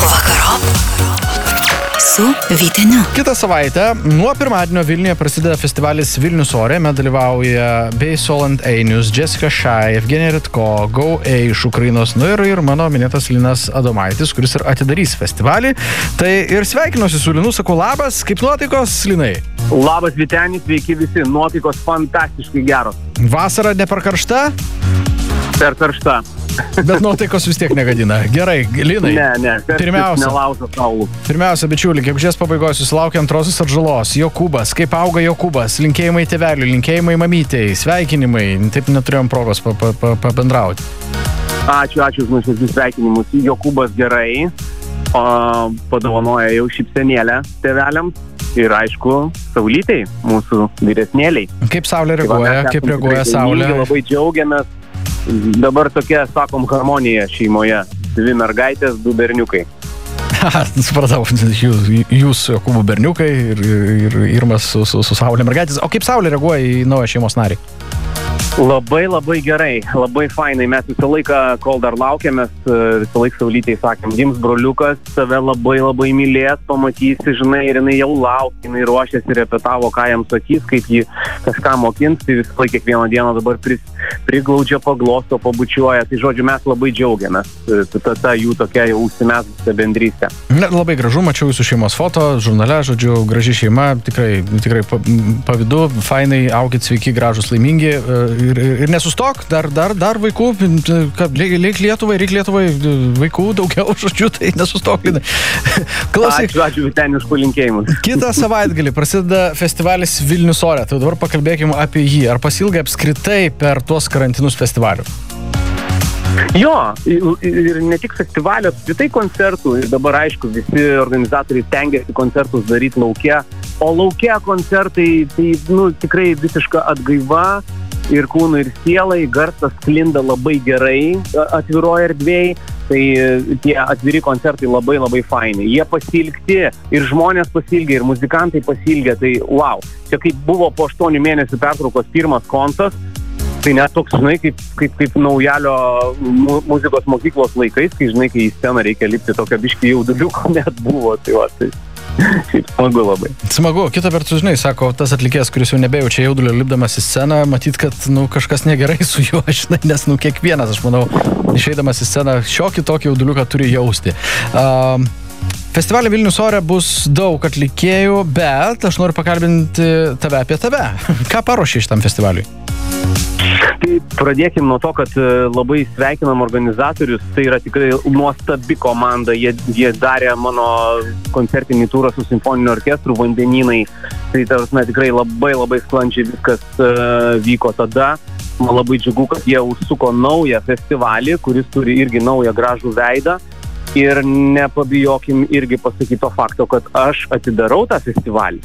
Vakarop su Vyteniu. Kitą savaitę nuo pirmadienio Vilniuje prasideda festivalis Vilnius ore, jame dalyvauja bei Solant Einius, Jessica Shai, Evgenija Ritko, Go A iš Ukrainos, nu ir, ir mano minėtas Linas Adomaitis, kuris ir atidarys festivalį. Tai ir sveikinuosi su Linu, sakau labas, kaip nuotaikos, Linai? Labas Vitenis, sveiki visi, nuotaikos fantastiškai geros. Vasara ne per karšta, Per karšta. Bet nuotaikos vis tiek negadina. Gerai, Linai. Ne, ne, Pirmiausia. Nelaužo kaulų. Pirmiausia, bičiuli, gegužės pabaigos jūs laukia antrosios atžalos. Jokūbas, kaip auga Jokūbas, linkėjimai tėveliui, linkėjimai mamytėjai, sveikinimai. Taip neturėjom progos pa- pa- pa- pabendrauti. Ačiū, ačiū už nuoširdžius sveikinimus. Jokūbas gerai, o padovanoja jau šipsenėlę tėveliams. Ir aišku, saulytei, mūsų vyresnėliai. Kaip Saulė Tai reaguoja, kaip reaguoja Saulė? Labai džiaugiamės. Dabar tokia, sakom, harmonija šeimoje. Dvi mergaitės, du berniukai. Supratau, jūs, jūs Jokūbų berniukai ir, ir Irmas su, su, su Saulė mergaitės. O kaip Saulė reaguoja į naują šeimos narį? Labai labai gerai, labai fainai. Mes visą laiką, kol dar laukiamės, e, visą laiką saulytei sakėm, gims broliukas, tave labai labai mylės, pamatysi, žinai, ir jinai jau laukia, jinai ruošiasi, repetavo, ką jam sakys, kaip jį kažką mokins, tai visą laiką kiekvieną dieną dabar pris, priglaudžia, paglosto, pabučiuoja. Tai žodžiu, mes labai džiaugiamės. E, Ta, ta jų tokia jau užsimesgusi bendrystė. Labai gražu, mačiau jūsų šeimos foto, žurnale, žodžiu, graži šeima, tikrai, tikrai pa- pavydu, fainai, augit sveiki, gražus, laimingi e, ir, ir, nesustok, dar, dar, dar vaikų, kad reik Lietuvai, reik Lietuvai vaikų daugiau, žodžiu, tai nesustok. Klausyk, Ačiū, ačiū Vitenis už palinkėjimus. Kitą savaitgalį prasideda festivalis Vilnius ore. Tai dabar pakalbėkime apie jį. Ar pasilgai apskritai per tuos karantinus festivalių? Jo, ir ir ne tik festivalio, apskritai koncertų. Ir dabar, aišku, visi organizatoriai tengiasi koncertus daryti laukia. O laukia koncertai, tai, nu, tikrai visiška atgaiva ir kūnui, ir sielai. Garsas sklinda labai gerai atviroje erdvėje. Tai e, tie atviri koncertai labai labai faini. Jie pasilgti ir žmonės pasilgė, ir muzikantai pasilgė. Tai wow. Čia kaip buvo po 8 mėnesių pertraukos pirmas kontas, Tai net toks, žinai, kaip, kaip, kaip naujalio mu, muzikos mokyklos laikais, kai, žinai, kai į sceną reikia lipti tokio biški jauduliuko net buvo. Tai va, tai šiaip smagu labai. Smagu, kita vertus, žinai, sako, tas atlikėjas, kuris jau nebejaučia jaudulio lipdamas į sceną, matyt, kad, nu, kažkas negerai su juo, žinai, nes, nu, kiekvienas, aš manau, išeidamas į sceną, šiokį tokį jauduliuką turi jausti. Um, Festivalio Vilnius ore bus daug atlikėjų, bet aš noriu pakalbinti tave apie tave. Ką paruošė šitam festivaliui? Tai pradėkim nuo to, kad e, labai sveikinam organizatorius. Tai yra tikrai nuostabi komanda. Jie, jie darė mano koncertinį turą su simfoniniu orkestru Vandeninai. Tai tarsi tikrai labai labai sklandžiai viskas uh, vyko tada. Man labai džiugu, kad jie užsuko naują festivalį, kuris turi irgi naują gražų veidą. Ir nepabijokim irgi pasakyti to fakto, kad aš atidarau tą festivalį.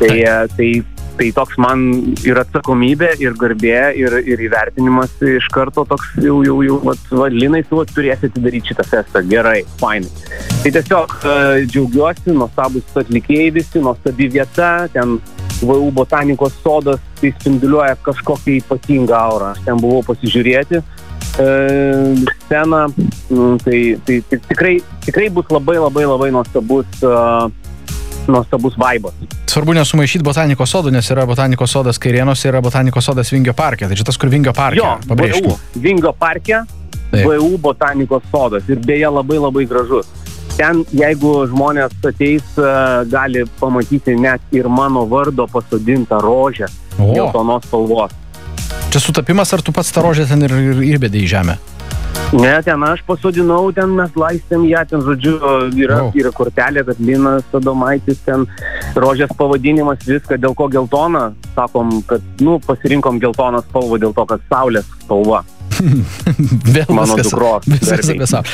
Tai, tai, tai toks man ir atsakomybė, ir garbė, ir, ir įvertinimas iš karto toks jau, jau, jau, vat, va, Linai, tu turėsi atidaryti šitą festą. Gerai, fainai. Tai tiesiog uh, džiaugiuosi, nuostabus atlikėjai visi, nuostabi vieta, ten VU botanikos sodas, tai spinduliuoja kažkokią ypatingą aurą. Aš ten buvau pasižiūrėti. E, sceną, mm, tai, tai, tai tikrai, tikrai bus labai labai labai nuostabus, uh, nuostabus vaibas. Svarbu nesumaišyti botanikos sodų, nes yra botanikos sodas Kairienos, yra botanikos sodas Vingio parke. Tai čia tas, kur Vingio parke. Jo, pabrėžkim. VU, Vingio parke. VU botanikos sodas ir beje labai labai gražus. Ten, jeigu žmonės ateis, e, gali pamatyti net ir mano vardo pasodintą rožę geltonos spalvos. Čia sutapimas, ar tu pats tą rožę ten ir, ir įbedė į žemę? Ne, ten aš pasodinau, ten mes laistėm ją, ten, žodžiu, yra, Wow. yra kortelė, kad Linas Adomaitis, ten rožės pavadinimas, viską, dėl ko geltona, sakom, kad, nu, pasirinkom geltoną spalvą dėl to, kad saulės spalva. Vėl Mano viskas, dukros viskas apie savo.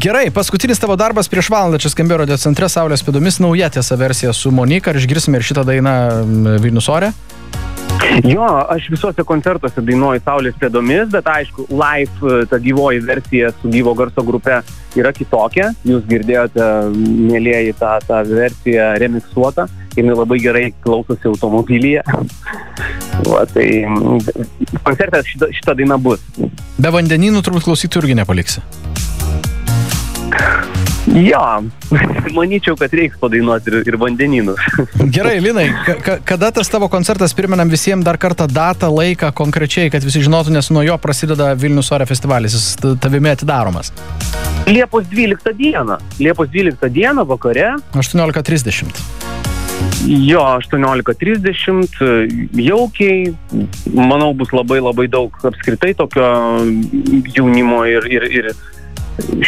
Gerai, paskutinis tavo darbas prieš valandą čia skambėjo radio centre Saulės pėdomis, nauja tiesa versija su Monika, ar išgirsime ir šitą dainą Vilnius ore? Jo, aš visuose koncertuose dainuoju Saulės pėdomis, bet aišku, live e, ta gyvoji versija su gyvo garso grupe yra kitokia. Jūs girdėjote, mėlyjeji, tą, tą versiją remiksuotą ir jinai labai gerai klausosi automobilyje. Va, tai mm, koncerte šita, šita daina bus. Be vandenynų turbūt klausytų irgi nepaliksi. Jo, manyčiau, kad reiks padainuoti ir, ir vandenynus. Gerai, Linai, ka, ka, kada tas tavo koncertas, priminam visiems dar kartą datą, laiką konkrečiai, kad visi žinotų, nes nuo jo prasideda Vilnius ore festivalis, jis tavimi atidaromas. Liepos 12 dieną. Liepos 12 dieną vakare 18.30. Jo, 18.30, jaukiai, manau, bus labai labai daug apskritai tokio jaunimo ir, ir, ir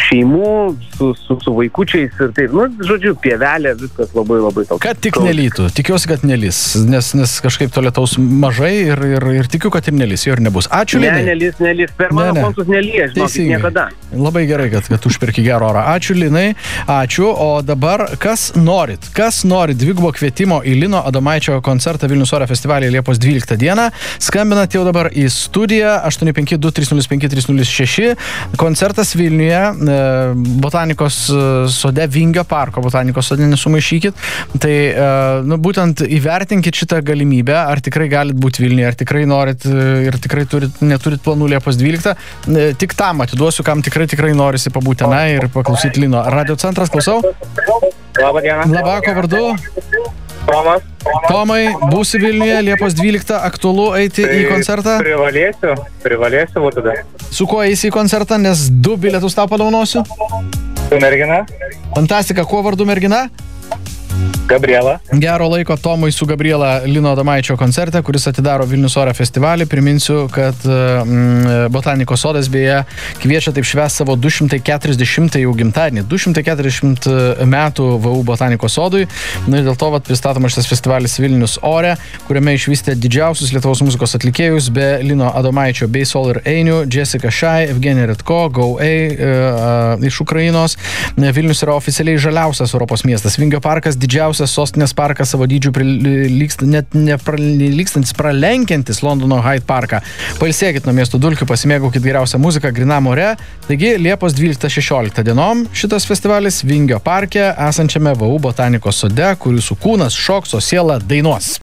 šeimų su, su, su vaikučiais ir taip, nu, žodžiu, pievelė, viskas labai labai toks. Kad tik nelytų, tikiuosi, kad nelys, nes, nes kažkaip to lietaus mažai ir, ir, ir tikiu, kad ir nelys, jo ir nebus. Ačiū, Ne, Linai. nelys, nelys, per mano Ne, ne. konsus nelys, žinokit, niekada. Labai gerai, kad, kad užpirki gerą orą. Ačiū Linai, ačiū. O dabar kas norit, kas norit dvigubo kvietimo į Lino Adomaičio koncertą Vilnius Oro festivalyje Liepos 12 dieną, skambinat jau dabar į studiją 852-305-306. Koncertas Vilniuje, botanikos e, sode Vingio parko, botanikos sode nesumaišykit. Tai e, nu, būtent įvertinkit šitą galimybę, ar tikrai galit būti Vilniuje, ar tikrai norit e, ir tikrai turit, neturit planų Liepos 12. E, Tik tam atiduosiu, kam tikrai tikrai norisi pabūti tenai ir paklausyti Lino. Radio centras, klausau. Labą dieną. Labako vardu. Tomas. Tomai, būsi Vilniuje Liepos 12, aktualu eiti į koncertą. Privalėsiu, privalėsiu būti tada. Su kuo eisi į koncertą, nes du bilietus tau padaunosiu. Su mergina, Fantastika, kuo vardu mergina? Gabriela. Gero laiko Tomui su Gabriela Lino Damaičio koncerte, kuris atidaro Vilnius Oro festivalį. Priminsiu, kad mm, Botanikos sodas beje kviečia taip švęs savo 240 jau gimtadienį. 240 metų VU Botanikos sodui. Na ir dėl to vat, pristatomas šitas festivalis Vilnius Ore, kuriame išvystė didžiausius Lietuvos muzikos atlikėjus be Lino Adomaičio bei Sol ir Einių, Jessica Shai, Evgenija Redko, Go A e, iš Ukrainos. Vilnius yra oficialiai žaliausias Europos miestas. Vingio parkas didžiausias sostinės parkas savo dydžių prilykst, net neprilykstantis, pralenkiantis Londono Hyde parką. Pailsėkit nuo miesto dulkių, pasimėgaukit geriausią muziką grinam ore. Taigi Liepos 12-16 dienom šitas festivalis Vingio parke esančiame VU botanikos sode, kur jūsų kūnas šoks, o siela dainuos.